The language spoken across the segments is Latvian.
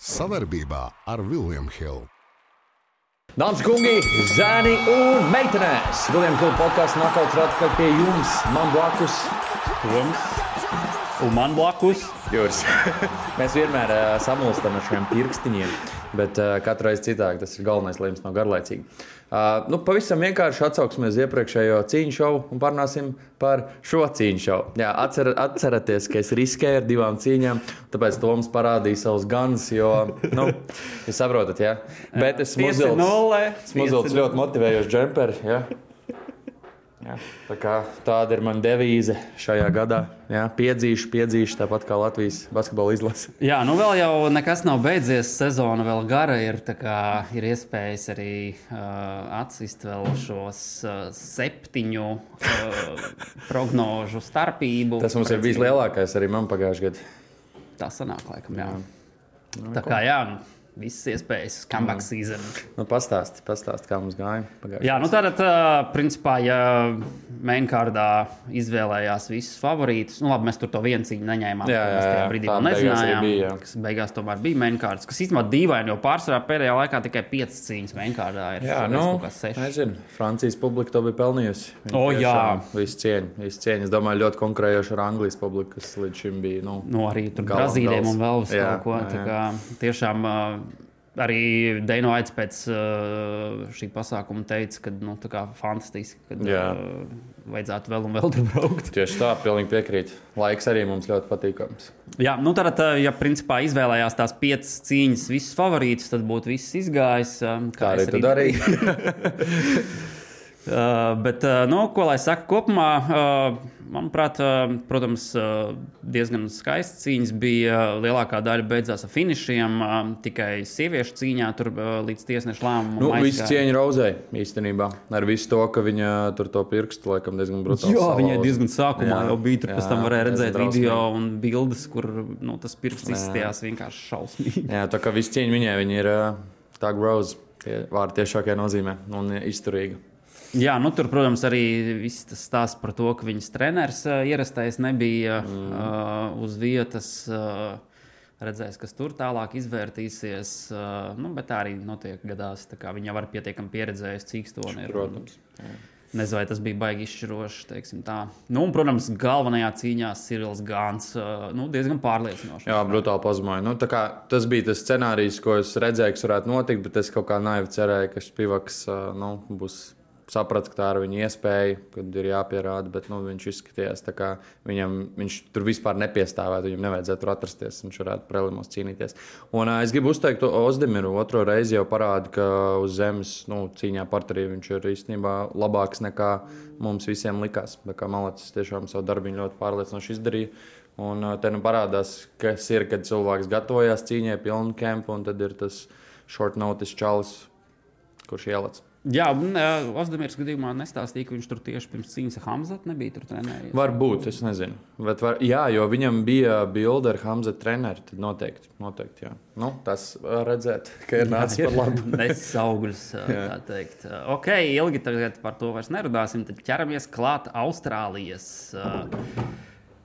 Savarbībā ar Vilniņu Hildu. Dāmas un kungi, zēni un meitenēs! Viljams Hildu podkāsts nākotnē atpakaļ pie jums. Man blakus Toms un man blakus. Jūras. Mēs vienmēr uh, samulstam ar šiem pirkstiņiem, bet uh, katru reizi citādi tas ir galvenais, lai jums nav garlaicīgi. Uh, nu, pavisam vienkārši atsauksimies uz iepriekšējo cīņu šovu un parunāsim par šo cīņu šovu. Jā, atcer, atcerieties, ka es riskēju ar divām cīņām, tāpēc Toms parādīja savus ganus, jo, nu, jūs saprotat, jā. Bet es smuzilts ļoti motivējošs džemperi, jā. Jā, tā kā, tāda ir mana devīze šajā gadā. Jā, piedzīšu, piedzīšu, tāpat kā Latvijas basketbola izlase. Jā, nu vēl jau nekas nav beidzies. Sezona vēl gara ir. Kā, ir iespējas arī uh, atsist vēl šos uh, septiņu uh, prognožu starpību. Tas mums ir bijis lielākais arī man pagājušajā gadā. Tā sanāk, laikam, jā. jā. Tā kā jā. Nu, visas iespējas, comeback season. Nu, pastāsti, pastāsti, kā mums gāja. Jā, nu tad, principā, ja mainkārdā izvēlējās visus favorītus, nu labi, mēs tur to vienu cīņu neņēmām. Jā, jā, jā. brīdī vēl nezinājām, bija, jā. kas beigās tomēr bija mainkārds, kas īstenībā dīvaini, jo pārsvarā pēdējā laikā tikai piecas cīņas mainkārdā ir. Jā, nu, nezinu, Francijas publika to bija pelnījusi. O, jā. Visu cieņu, visu cieņu. Es domāju, ļoti konkurējoši ar Anglijas publiku, kas līdz šim bija. Nu, nu arī tur Brazīliem un vēl uz kaut ko. Jā, jā. Kā, tiešām Arī Deino Aits pēc uh, šī pasākuma teica, ka nu, fantastiski, ka uh, vajadzētu vēl un vēl tur braukt. Tieši tā, pilnīgi piekrīt. Laiks arī mums ļoti patīkams. Jā, nu tad, uh, ja principā izvēlējās tās piecas cīņas, visus favorītus, tad būtu viss izgājis. Um, kā arī tu darīji. uh, bet, uh, nu, ko lai saka kopumā? Uh, manuprāt, protams, diezgan skaistas cīņas bija. Lielākā daļa beidzās ar finišiem. Tikai sieviešu cīņā tur līdz tiesneša lēmumam. Nu, visu cieņu rauzē īstenībā. Ar visu to, ka viņa tur to pirkstu laikam diezgan brutāli. Jā, viņai diezgan sākumā jā, jau bija. Tur jā, pēc tam varēja redzēt video un bildes, kur nu, tas pirksts izskatījās vienkārši šausmīgi. Jā, tā kā visu cieņu viņai viņa ir tā groza. Vārdu tiešākajā nozīmē un izturīga. Jā, nu, tur, protams, arī viss tas stāsts par to, ka viņas treneris ierastais nebija mm. uh, uz vietas. Uh, redzēs, kas tur tālāk izvērtīsies. Uh, nu, bet tā arī notiek gadās. Viņa var pietiekami pieredzējusi, cik to ir. Protams. Jā. Nezinu, vai tas bija baigi izšķiroši. Nu, un, protams, galvenajā cīņā Sirils Gāns uh, nu, diezgan pārliecinoši. Jā, brutāli pazemoja. Nu, kā, tas bija tas scenārijs, ko es redzēju, kas varētu notikt, bet es kaut kā naivi cerēju, ka Spivaks nu, būs sapratu, ka tā ir viņa iespēja, kad ir jāpierāda. Bet nu, viņš izskatījās tā, kā viņam, viņš tur vispār nepiestāvētu. Viņam nevajadzētu tur atrasties. Viņš varētu prelimos cīnīties. Un uh, es gribu uzteikt Ozdemiru. Otro reizi jau parāda, ka uz zemes nu, cīņā parterī viņš ir īstenībā labāks nekā mums visiem likās. Tā kā Malacis tiešām savu darbu ļoti pārliecinoši izdarīja. Un uh, te nu parādās, kas ir, kad cilvēks gatavojas cīņai, pilnu kempu, un tad ir tas short notice čalis, kurš ielācis. Jā, Ozdemirs gadījumā nestāstīja, ka viņš tur tieši pirms cīņas ar Hamzatu nebija tur trenējies. Varbūt, es nezinu. Bet var, jā, jo viņam bija bilde ar Hamzatu treneru, tad noteikti, noteikti jā. Nu, tas redzēt, ka ir nācis par labu. Nesis augļus, tā teikt. Ok, ilgi tagad par to vairs nerunāsim, tad ķeramies klāt Austrālijas. Uh,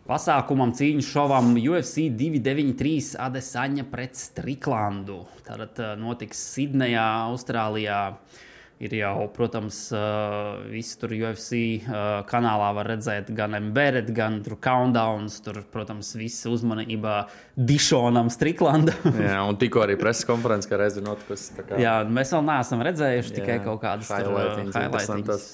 Pasākumam, cīņas šovam UFC 293 Adesaņa pret Striklandu. Tātad notiks Sidnejā, Austrālijā. Ir jau, protams, visi tur UFC kanālā var redzēt gan embedded, gan tur countdowns. Tur, protams, viss uzmanība Dišonam, Striklandam. jā, un tikko arī preses konferences, kā reiz ir notikusi. Kā... Jā, mēs vēl neesam redzējuši jā, tikai kaut kādas highlights.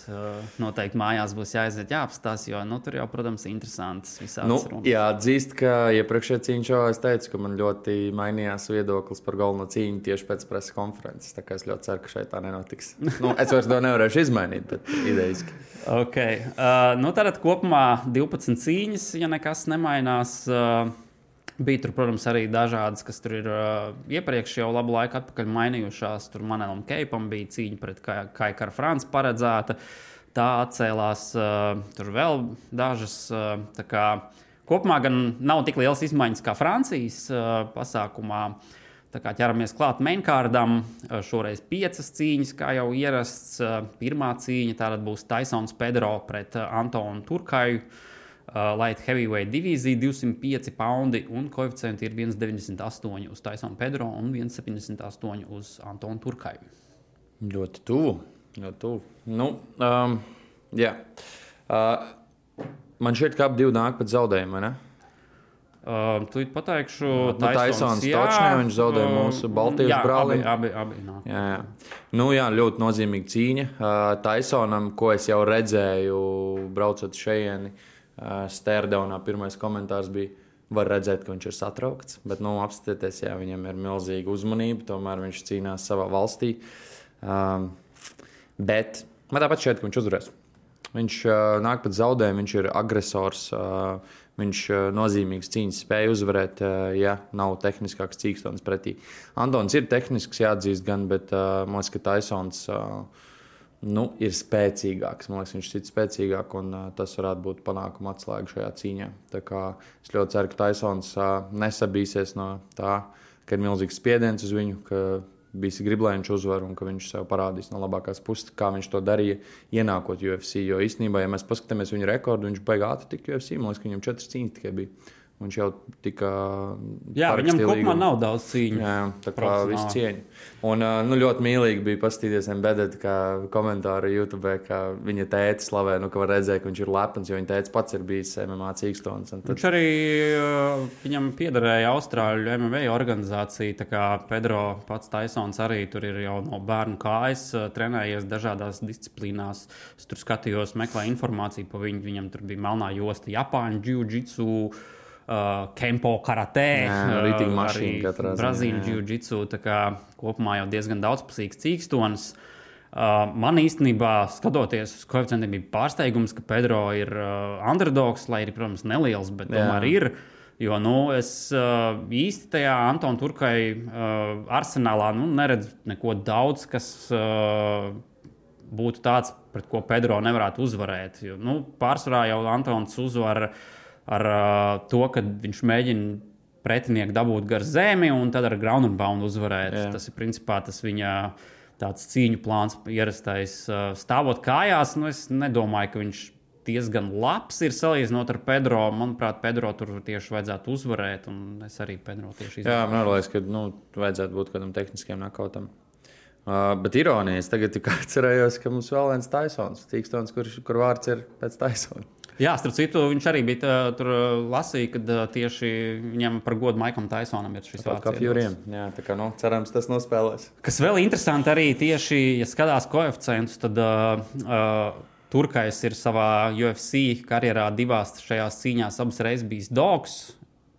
Noteikti mājās būs jāiziet, jāapstāsta, jo nu, tur jau, protams, interesants visādi. Nu, runas. jā, atzīst, ka iepriekšējā cīņā jau es teicu, ka man ļoti mainījās viedoklis par galveno cīņu tieši pēc preses konferences. Tā kā es ļoti ceru, ka šeit tā nenotiks. nu, es vairs to nevarēšu izmainīt, bet idejiski. Okay. Uh, nu, tad kopumā 12 cīņas, ja nekas nemainās. Uh, Bija tur, protams, arī dažādas, kas tur ir uh, iepriekš jau labu laiku atpakaļ mainījušās. Tur Manelam Keipam bija cīņa pret Kaikara Franču paredzēta. Tā atcēlās, uh, tur vēl dažas. Uh, kopumā gan nav tik liels izmaiņas kā Francijas uh, pasākumā. Uh, ķeramies klāt mainkārdam, šoreiz piecas cīņas, kā jau ierasts. Pirmā cīņa tātad būs Taisons Pedro pret Antonu Turkaju. Light heavyweight divīzija 205 poundi un koeficienti ir 1,98 uz Taisonu Pedro un 1,78 uz Antonu Turkaivu. Ļoti tuvu. Ļoti tuvu. Nu, um, jā. Uh, man šķiet, ka abi nāk pēc zaudējuma. ne? Uh, tu pateikšu, Nu, Taisons Točnē, viņš zaudēja mūsu Baltijas jā, brālim. Abi, abi, abi nāk. Jā, jā. Nu, jā, ļoti nozīmīga cīņa. Uh, Taisonam, ko es jau redzēju, braucot šejieni, uh, Stērdaunā, pirmais komentārs bija. Var redzēt, ka viņš ir satraukts, bet, nu, apskatieties, jā, viņam ir milzīga uzmanība. Tomēr viņš cīnās savā valstī. Um, bet man tāpat šķiet, ka viņš uzvarēs. Viņš uh, nāk pēc zaudējuma, viņš ir agresors. Uh, viņš uh, nozīmīgs cīņas spēja uzvarēt, uh, ja nav tehniskāks cīkstons pretī. Antons ir tehnisks, jāatzīst, gan, bet uh, man liekas, ka Taisons. Nu, ir spēcīgāks. Man liekas, viņš ir spēcīgāks, un uh, tas varētu būt panākuma atslēga šajā cīņā. Es ļoti ceru, ka Taisons uh, nesabīsies no tā, ka ir milzīgs spiediens uz viņu, ka bijis grib, lai viņš uzvar un ka viņš sev parādīs no labākās puses, kā viņš to darīja, ienākot UFC. Jo īstenībā, ja mēs paskatāmies viņa rekordu, viņš beigās ātri tika UFC. Man liekas, ka viņam četras cīņas tikai bija. Viņš jau tika. Jā, viņam kopumā līgumu. nav daudz cīņu. Jā, tā kā viss cieņa. Un nu, ļoti mīlīgi bija paskatīties embedded, kā komentāri YouTube, kā viņa tēta slavē, nu, ka var redzēt, ka viņš ir lepns, jo viņa tēta pats ir bijis MMA cīkstons. Tad, Viņš arī viņam piederēja Austrāļu MMA organizācija. Tā kā Pedro pats Taisons arī tur ir jau no bērnu kājas trenējies dažādās disciplīnās. Es tur skatījos, meklēju informāciju par viņu. Viņam tur bija melnā josta, Japāņu jiu-jitsu. Uh, Kempo karatē, Jā, uh, ritīgi mašīna arī Brazīļu jā. kā kopumā jau diezgan daudzpusīgs cīkstons. Uh, man īstenībā, skatoties uz koeficientiem, bija pārsteigums, ka Pedro ir uh, underdogs, lai arī, protams, neliels, bet Jā. tomēr ir. Jo nu, es uh, īsti tajā Antona Turkai uh, arsenālā nu, neredzu neko daudz, kas uh, būtu tāds, pret ko Pedro nevarētu uzvarēt. Jo, nu, pārsvarā jau Antons uzvar ar uh, to, ka viņš mēģina pretinieku dabūt gar zemi un tad ar ground and pound uzvarēt. Jā. Tas ir principā tas viņa. Tāds cīņu plāns, ierastais stāvot kājās. Nu, es nedomāju, ka viņš diezgan labs ir salīdzinot ar Pedro. Manuprāt, Pedro tur tieši vajadzētu uzvarēt. un Es arī Pedro tieši jā, izvēlējos. man liekas, ka nu, vajadzētu būt kādam tehniskiem nakautam. Uh, bet ironija, es tagad tikai atcerējos, ka mums vēl viens Taisons, Tīkstons, kur, kur vārds ir pēc Taisona. Jā, starp citu, viņš arī bija tā, tur lasīja, ka tieši viņam par godu Maikam Taisonam ir šis Tāpat kā vārds. Fjuriem. Jā, tā kā, nu, cerams, tas nospēlēs. Kas vēl interesanti, arī tieši, ja skatās koeficientus, tad uh, Turkais ir savā UFC karjerā divās šajās cīņās abas reizes bijis dogs.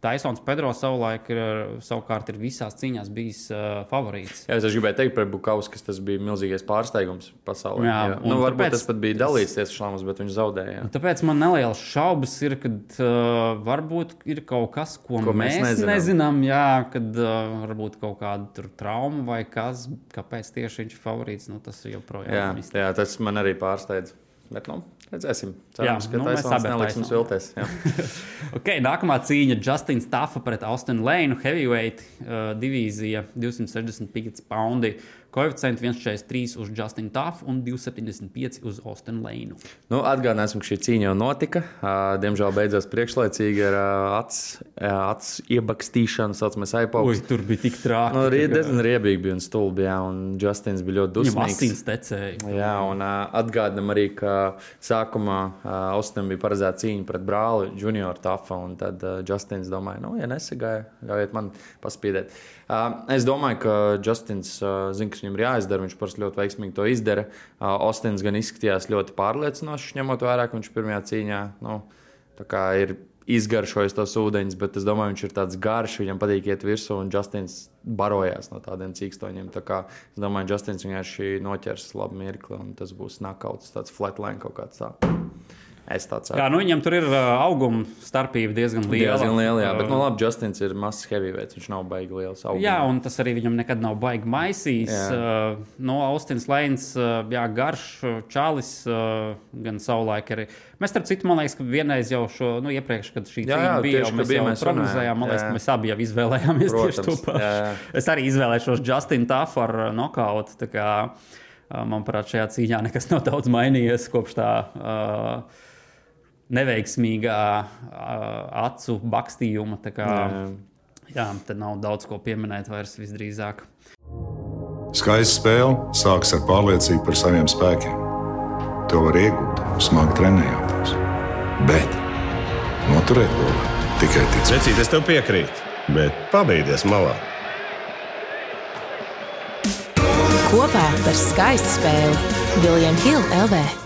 Taisons Pedro savulaik ir, savukārt ir visās cīņās bijis uh, favorīts. Jā, es gribēju teikt par Bukausku, ka tas bija milzīgais pārsteigums pasaulē. Jā, Jā, nu, varbūt tāpēc- tas pat bija dalīts tiesas bet viņš zaudēja. Jā. Tāpēc man nelielas šaubas ir, ka uh, varbūt ir kaut kas, ko, Ko mēs mēs, nezinām. nezinām. Jā, kad uh, varbūt kaut kāda trauma vai kas, kāpēc tieši viņš ir favorīts. Nu, tas joprojām Jā, ir misteri. jā, tas man arī pārsteidz. Bet, nu, redzēsim. Cerams, Jā, ka nu, mēs abi ar neliks mums Tysonu. vilties. Jā. Okay, nākamā cīņa - Justins Tafa pret Austinu Lēnu. Heavyweight uh, divīzija 265 poundi. Koeficienti 1,43 uz Justinu Tafu un 2,75 uz Austinu Lēnu. Nu, Atgādināsim, ka šī cīņa jau notika. Diemžēl beidzās priekšlaicīgi ar ā, acs iebakstīšanu, saucamais aipoks. tur bija tik traki. Nu, kā diezgan riebīgi bija un stulbi, jā, un Justins bija ļoti Viņam dusmīgs. asins tecēja. Jā, un atgādinām arī, ka sākumā Austinam bija paredzēta cīņa pret brāli Junior Tafa, un tad Justins domāja, nu, ja nesagāja, ļaujiet man paspīdēt. Es domāju, ka Justins zina, kas viņam ir jāizdara, viņš parasti ļoti veiksmīgi to izdara. Uh, Austins gan izskatījās ļoti pārliecinoši, ņemot vērā, ka viņš pirmajā cīņā nu, ir izgaršojis tos ūdeņus, bet es domāju, viņš ir tāds garš, viņam patīk iet virsū, un Justins barojās no tādiem cīkstoņiem. Tā kā es domāju, Justins vienkārši noķers labu mirkli, un tas būs nakauts, tāds flatline kaut kāds tāds. Es tāds Jā, nu viņam tur ir uh, auguma starpība diezgan liela. diezgan liela, jā, bet, nu, Uh, labi, Justins ir mazs heavyweights, viņš nav baigi liels. Augumā. Jā, un tas arī viņam nekad nav baigi maisījis. Jā. Uh, no Austins Lēns, uh, jā, garš, čalis, uh, gan savulaik arī. Mēs, starp citu, man liekas, ka vienreiz jau šo, nu, iepriekš, kad šī Jā, jā, bija, tieši, jau mēs bija, jau mēs prognozējām. Man liekas, runājām, ka jā. mēs abi jau izvēlējāmies tieši to Protams, pašu. jā, jā. Es arī izvēlēšos Justinu Tafu ar nokautu. tā Manuprāt, šajā cīņā nekas nav daudz mainījies kopš tā. Uh, neveiksmīgā acu bakstījuma. Kā, jā. jā, tad nav daudz ko pieminēt vairs visdrīzāk. Skaista spēle sākas ar pārliecību par saviem spēkiem. To var iegūt, smagi trenējoties. Bet noturēt to var tikai ticēt. Vecīt, es tev piekrītu, bet pabeigties malā. Kopā par skaistu spēli Viljams Hilde LV.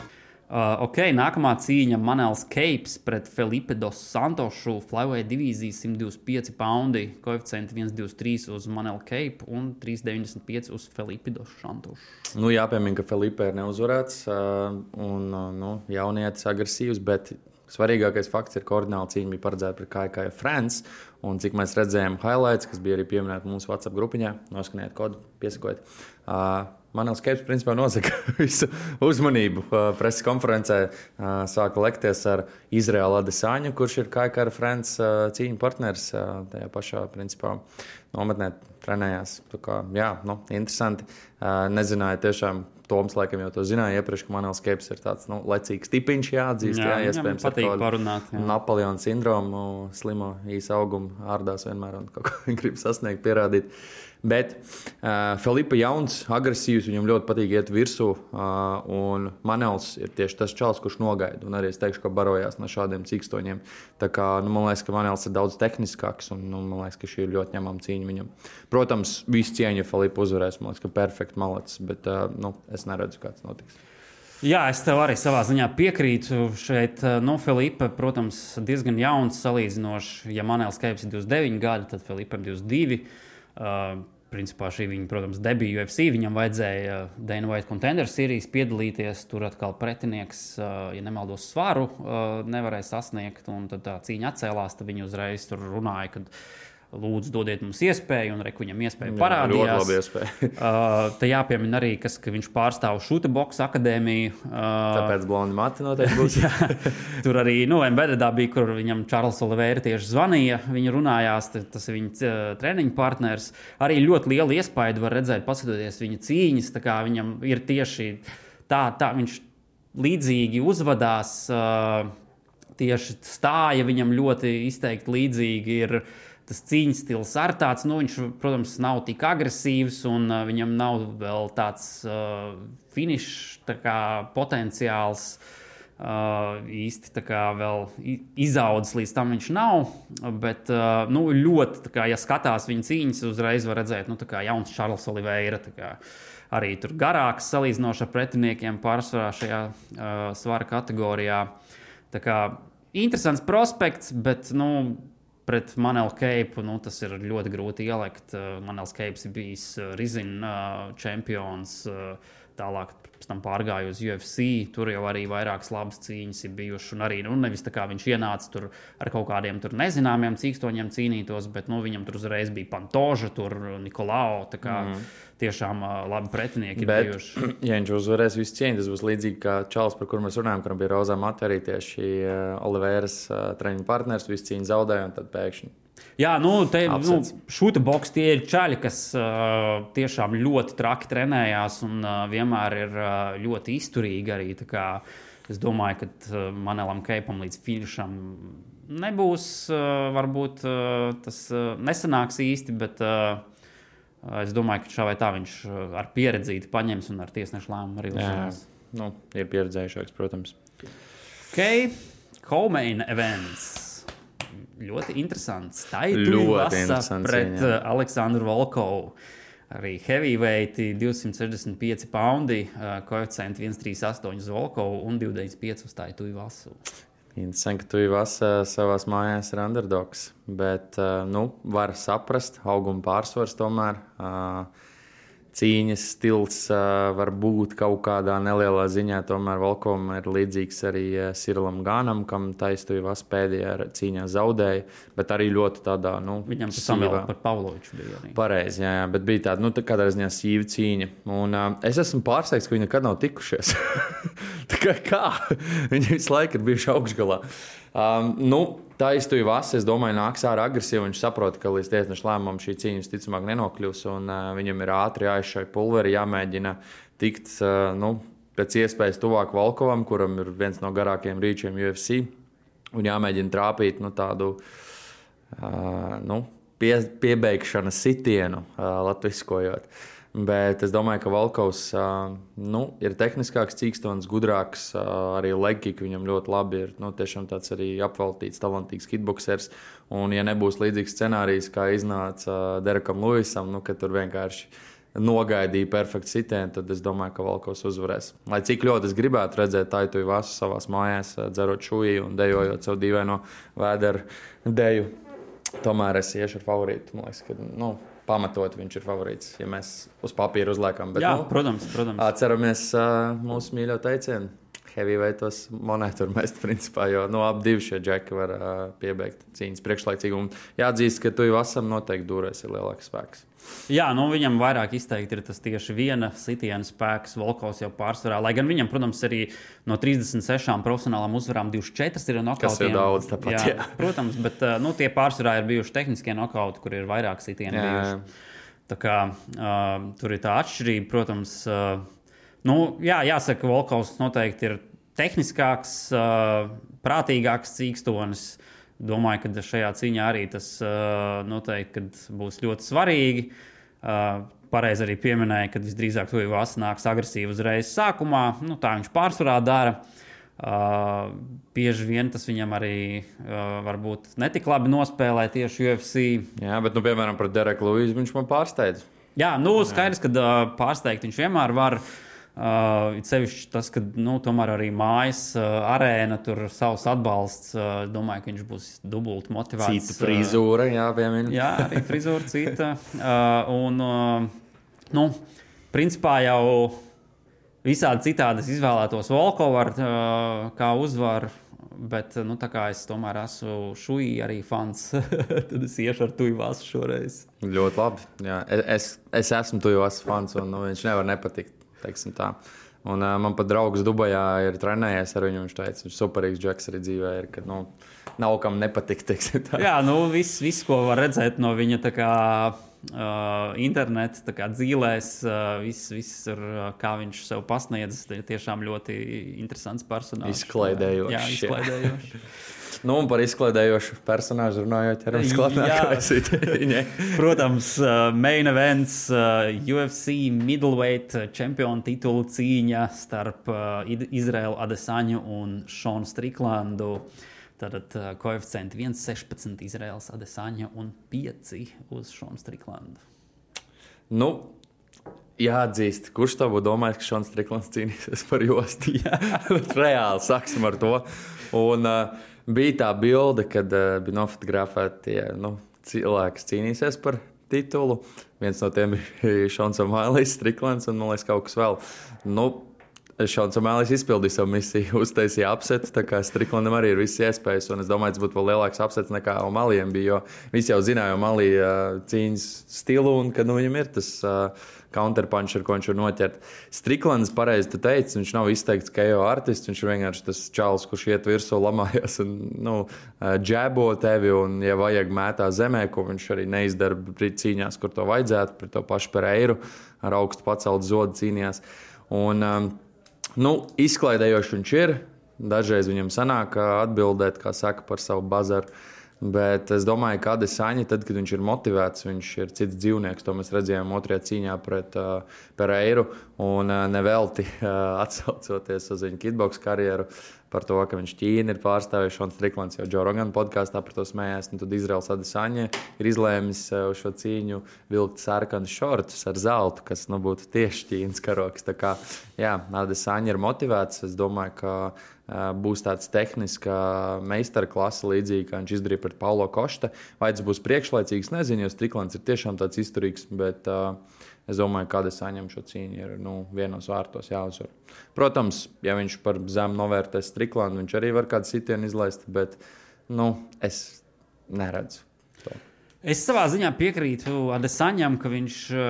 Uh, ok, nākamā cīņa Manels Keips pret Felipe dos Santošu. Flyweight divīzija 125 poundi, koeficienti 1,23 uz Manelu Keipu un 3,95 uz Felipe dos Santošu. Nu, jāpiemina, ka Felipe ir neuzvarēts uh, un uh, nu, jaunietis agresīvs, bet svarīgākais fakts ir, ka ordināla cīņa bija paredzēta pret KK France. Un cik mēs redzējām, highlights, kas bija arī pieminēti mūsu WhatsApp grupiņā, noskaniet kodu, piesakojiet. Uh, Manels Keips principā nosaka visu uzmanību. Preses konferencē sāka lekties ar Izraēlu Adesāņu, kurš ir Kaikara Frants cīņu partneris tajā pašā principā nometnē trenējās. Tā kā, jā, nu, interesanti. Nezināju tiešām. Toms laikam jau to zināja iepriekš, ka Manels Keips ir tāds nu, lecīgs tipiņš, jāatzīst. Jā, jā iespējams, ar tādu parunāt. Napoleona sindromu, slimo īsa augumu, ārdās vienmēr un kaut ko grib sasniegt, pierādīt. Uh, Bet uh, Filipa Jauns, agresīvs, viņam ļoti patīk iet virsū. Uh, un Manels ir tieši tas čels, kurš nogaida. Un arī es teikšu, ka barojās no šādiem cīkstoņiem. Tā kā, nu, man liekas, ka Manels ir daudz tehniskāks. Un, nu, man liekas, ka šī ir ļoti ņemama cīņa viņam. Protams, visu cieņu, ja Filipa uzvarēs. Man liekas, ka perfekti malets. Bet uh, nu, es neredzu, kā tas notiks. Jā, es tev arī savā ziņā piekrītu. Šeit, nu, Filipa, protams, diezgan jauns salīdzinoši. Ja Manēls Keips ir 29 gadi, tad Filipam 22. Uh, principā šī viņa, protams, debija UFC. Viņam vajadzēja Dana White Contender Series piedalīties. Tur atkal pretinieks, ja nemaldos, svaru nevarēja sasniegt. Tad tā cīņa atcēlās. Tad viņi uzreiz tur runāja, ka lūdzu, dodiet mums iespēju, un reku viņam iespēju parādījās. Jā, ļoti iespēja. uh, te jāpiemina arī, kas, ka viņš pārstāv šūta boxe akadēmiju. Uh, Tāpēc blondi mati noteikti būs. jā, tur arī, nu, Embedded bija, kur viņam Čārls Oliveira tieši zvanīja. Viņi runājās, tas ir viņa uh, treniņu partners. Arī ļoti liela iespēja var redzēt, paskatoties viņa cīņas. Viņam ir tieši tā, tā viņš līdzīgi uzvedās. Uh, tieši stāja viņam ļoti izteikti līdzīgi ir uh, tas cīņas stils ar tāds, nu, viņš, protams, nav tik agresīvs un uh, viņam nav vēl tāds uh, finišs tā kā, potenciāls. Uh, īsti tā kā vēl izaudzis līdz tam viņš nav. Bet uh, nu, ļoti, kā, ja skatās viņa cīņas, uzreiz var redzēt, nu, kā jauns Čārlis Oliveira. Arī tur garāks salīdzinoši ar pretiniekiem pārsvarā šajā uh, svara kategorijā. Tā kā interesants prospekts, bet nu, pret Manelu Keipu nu, tas ir ļoti grūti ielikt. Uh, Manels Keips ir bijis uh, Rizina uh, čempions. Tālāk pēc tam pārgāju uz UFC. Tur jau arī vairākas labas cīņas ir bijušas. Un arī nu, nevis tā kā viņš ienāca tur ar kaut kādiem nezināmiem cīkstoņiem cīnītos, bet nu, viņam tur uzreiz bija Pantoža, tur Nikolao. Mm tiešām uh, labi pretinieki. Bet, bijuši. ja viņš uzvarēs visu cieņu, tas būs līdzīgi kā Čāls, par kuriem mēs runājam, kuram bija Rozā Mata arī tieši uh, Oliveras uh, treniņu partners, visu cīņu zaudēja un tad pēkšņi. Jā, nu, te nu, šūta boks tie ir čaļi, kas uh, tiešām ļoti traki trenējās un uh, vienmēr ir uh, ļoti izturīgi arī. Es domāju, ka uh, Manelam Keipam līdz finišam nebūs, uh, varbūt uh, tas uh, nesanāks īsti, bet uh, Es domāju, ka šā vai tā viņš ar pieredzi paņems un ar tiesnešu lēmumu arī uzvarēs. Nu, ir pieredzējušāks, protams. Ok, Komeina events. Ļoti interesants. Tā ir ļoti. Pret jā. Aleksandru Volkovu. Arī heavyweight 265 poundi, koeficienti 138 uz Volkovu un 295 uz Taitu Vasu. Interesanti, ka tu jau savā mājās ir underdogs. Bet nu, var saprast, auguma pārsvars tomēr. Uh, cīņas stils var būt kaut kādā nelielā ziņā. Tomēr Volkovam ir līdzīgs arī Sirlam Ganam, kam taisnība pēdējā cīņā zaudēja. Bet arī ļoti tādā, nu, viņam tas samilā par Pavloviču bija. Pareizi, jā, jā, bet bija tāda, nu, tā kādā ziņā sīva cīņa. Un uh, es esmu pārsteigts, ka viņi nekad nav tikušies. tā kā, kā? viņi visu laiku ir bijuši augšgalā. Um, nu, Tā iztuja Vasa, es domāju, nāks ārā agresīvi. Viņš saprot, ka līdz tiesneša lēmumam šī cīņa visticamāk nenokļūs, un uh, viņam ir ātri jāizšai pulveri, jāmēģina tikt uh, nu, pēc iespējas tuvāk Valkovam, kuram ir viens no garākajiem rīčiem UFC. un jāmēģina trāpīt nu, tādu uh, nu, pie, piebeigšanas sitienu, uh, latviskojot. Bet es domāju, ka Valkovs uh, nu, ir tehniskāks, cīkstons, gudrāks. Arī Legkika viņam ļoti labi ir. Nu, tiešām tāds arī apvaltīts, talantīgs hitboxers. Un, ja nebūs līdzīgs scenārijs, kā iznāca Derekam Luisam, nu, kad tur vienkārši nogaidīja perfektu sitienu, tad es domāju, ka Valkovs uzvarēs. Lai cik ļoti es gribētu redzēt Taitu Vasu savā mājās, dzerot šūju un dejojot savu dīvaino vēderu deju, tomēr es iešu ar favorītu. Man liekas, ka, nu, pamatot viņš ir favorīts, ja mēs uz papīra uzliekam. Bet, Jā, nu, protams, protams. Atceramies uh, mūsu mīļo teicienu. Heavyweightos monētu mest, principā, jo no nu, ap divi šie džeki var uh, piebeigt cīņas priekšlaicīgi. Un jāatzīst, ka tu jau esam noteikti dūrēs ir lielāks spēks. Jā, nu viņam vairāk izteikti ir tas tieši viena sitiena spēks. Volkovs jau pārsvarā. Lai gan viņam, protams, arī no 36 profesionālām uzvarām 24 ir nokauti. Tas ir daudz, tāpat. Jā, jā. Protams, bet nu, tie pārsvarā ir bijuši tehniskie nokauti, kur ir vairāk sitienu bijuši. Tā kā uh, tur ir tā atšķirība, protams. Uh, Nu, jā, jāsaka, Volkovs noteikti ir tehniskāks, prātīgāks cīkstonis. Domāju, ka šajā cīņā arī tas noteikti būs ļoti svarīgi. Pareizi arī pieminēja, ka visdrīzāk to jau nāks agresīvi uzreiz sākumā. Nu, tā viņš pārsvarā dara. Uh, bieži vien tas viņam arī uh, varbūt netik labi nospēlē tieši UFC. Jā, bet, nu, piemēram, pret Dereku Luīsu viņš man pārsteidz. Jā, nu, skaidrs, ka uh, pārsteigt viņš vienmēr var. Uh, Uh, it sevišķi tas, ka nu, tomēr arī mājas uh, arēna tur savs atbalsts. Uh, domāju, ka viņš būs dubult motivēts. Cita frizūra, jā, piemēram. jā, arī frizūra cita. Uh, un, uh, nu, principā jau visādi citādi es izvēlētos Volkovu uh, kā uzvaru. Bet, nu, tā kā es tomēr esmu šūī arī fans, tad es iešu ar Tuivāsu šoreiz. Ļoti labi. Jā. Es, es esmu Tuivāsu fans, un nu, viņš nevar nepatikt. Un, uh, man pat draugs Dubajā ir trenējies ar viņu. Viņš teica, viņš superīgs džeks arī dzīvē. Ir, ka, nu, nav kam nepatikt. Jā, nu, viss, viss, ko var redzēt no viņa kā, uh, interneta kā dzīvēs, uh, viss, ir, uh, kā viņš sev pasniedz. Tas ir tiešām ļoti interesants personāžs. Izklaidējošs. Jā, izklaidējošs. Nu, un par izklaidējošu personāžu runājot, arī klāta. Protams, uh, main events, uh, UFC middleweight čempionu titulu cīņa starp uh, Izraēlu Adesaņu un Šonu Striklandu. Tātad uh, koeficienti 1,16 Izraels Adesaņa un 5 uz Šonu Striklandu. Nu, jāatzīst, kurš to būtu domājis, ka Šons Striklands cīnīsies par jostu. Reāli sāksim ar to. Un, uh, bija tā bilde, kad uh, bija nofotografēti nu, cilvēki, kas cīnīsies par titulu. Viens no tiem bija Šons Mailis, Striklants un, man liekas, kaut kas vēl. Nu, Šāds Mēlis izpildīja savu misiju, uztaisīja apsetu. Tā kā Striklandam arī ir visas iespējas, un es domāju, tas būtu vēl lielāks apsets nekā Omalijam bija. Jo visi jau zināja Omalija uh, cīņas stilu un ka nu, viņam ir tas. Counterpunch, ar ko viņš var noķert. Striklands, pareizi te teica, viņš nav izteikts KO artists. Viņš ir vienkārši tas čalis, kurš iet virsū, lamājas un nu, džēbo tevi. Un, ja vajag mētā zemē, ko viņš arī neizdara cīņās, kur to vajadzētu, pret to pašu par eiro, ar augstu paceltu zodu cīnījās. Un, um, nu, izklaidējoši viņš ir. Dažreiz viņam sanāk atbildēt, kā saka, par savu bazaru. Bet es domāju, ka Adesāņa, tad, kad viņš ir motivēts, viņš ir cits dzīvnieks. To mēs redzējām otrajā cīņā pret uh, Pereiru. Un uh, nevelti uh, atsaucoties uz viņa kitbox karjeru par to, ka viņš Ķīnu ir pārstāvējis. Un Striklands jau Džo Rogana podkāstā par to smējās. Un tad Izraels Adesāņa ir izlēmis uh, uz šo cīņu vilkt sarkanu šortus ar zeltu, kas nu, būtu tieši Ķīnas karoks. Tā kā Adesāņa ir motivēts. Es domāju, ka būs tāds tehnisks meistara klase, līdzīgi kā viņš izdarīja pret Paulo Kosta. Vai tas būs priekšlaicīgs, nezinu, jo Striklands ir tiešām tāds izturīgs. Bet, uh, Es domāju, ka es saņemu šo cīņu, ir nu, vienos vārtos jāuzvar. Protams, ja viņš par zemu novērtēs Striklandu, viņš arī var kādu sitienu izlaist, bet nu, es neredzu. Es savā ziņā piekrītu Adesaņam, ka viņš uh,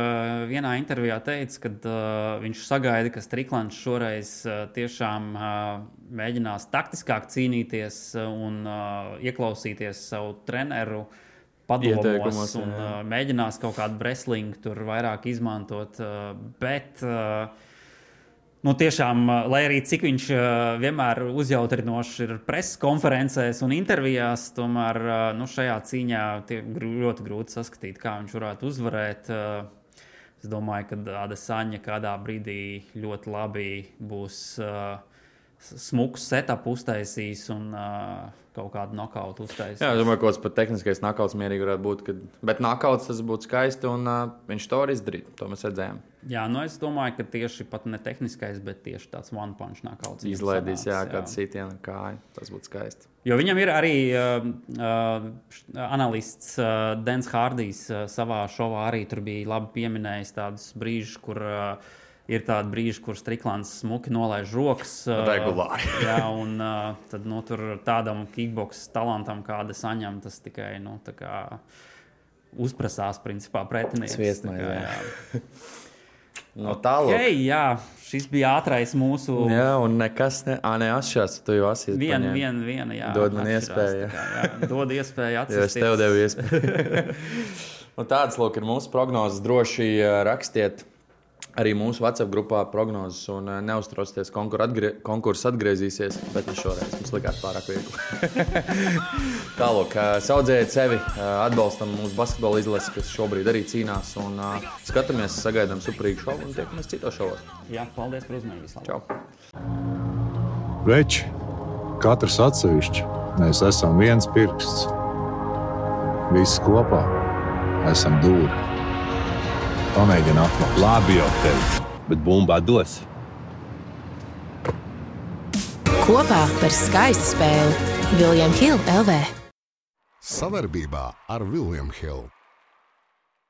vienā intervijā teica, ka uh, viņš sagaida, ka Striklands šoreiz uh, tiešām uh, mēģinās taktiskāk cīnīties un uh, ieklausīties savu treneru padomos un uh, mēģinās kaut kādu wrestlingu tur vairāk izmantot. Uh, bet, uh, nu, tiešām, lai arī cik viņš vienmēr uzjautrinošs ir preses konferencēs un intervijās, tomēr nu, šajā cīņā ļoti grūti saskatīt, kā viņš varētu uzvarēt. Es domāju, ka Adesaņa kādā brīdī ļoti labi būs uh, smuks setup uztaisījis un uh, kaut kādu nokautu uztaisījis. Jā, es domāju, ka kāds pat tehniskais nokauts mierīgi varētu būt. Kad... Bet nokauts tas būtu skaisti un uh, viņš to arī izdarīja. To mēs redzējām. Jā, nu es domāju, ka tieši pat ne tehniskais, bet tieši tāds one punch nokauts. Izlaidīs, jā, kāda sitiena kāja. Tas būtu skaisti. Jo viņam ir arī uh, uh, analists uh, Dens Hārdijs uh, savā šovā arī tur bija labi pieminējis tādus brīžus, kur uh, ir tādi brīži, kur Striklāns smuki nolaiž rokas. Regulāri. Uh, jā, un uh, tad nu, tur tādam kickbox talantam, kāda saņem, tas tikai nu, kā uzprasās principā pretinieks. Sviestmai, kā, jā. jā. No tālāk. Okay, jā, šis bija ātrais mūsu. Jā, un nekas ne, à, neatšķirās. Tu jau esi. Viena, viena, viena. Jā, dod man iespēju. Kā, jā, dod iespēju atcerēties. jā, es tev devu iespēju. un tādas, lūk, ir mūsu prognozes. Droši rakstiet arī mūsu WhatsApp grupā prognozes un uh, neuztraucieties, konkur atgrie, konkurss atgriezīsies, bet ne šoreiz. Mums likās pārāk viegli. Tālāk, uh, saudzējiet sevi, uh, atbalstam mūsu basketbola izlasi, kas šobrīd arī cīnās. Un, skatāmies, sagaidām superīgu šovu un tiekamies citos šovos. Jā, paldies par uzmanību. Čau! Veči, katrs atsevišķi, mēs esam viens pirksts. Visi kopā esam dūri. Pamēģini atklāt. Labi, jau teicu, bet bumbā dos. Kopā par skaistu spēli Viljams Hilde LV. Savarbībā ar Vilnius Hilu.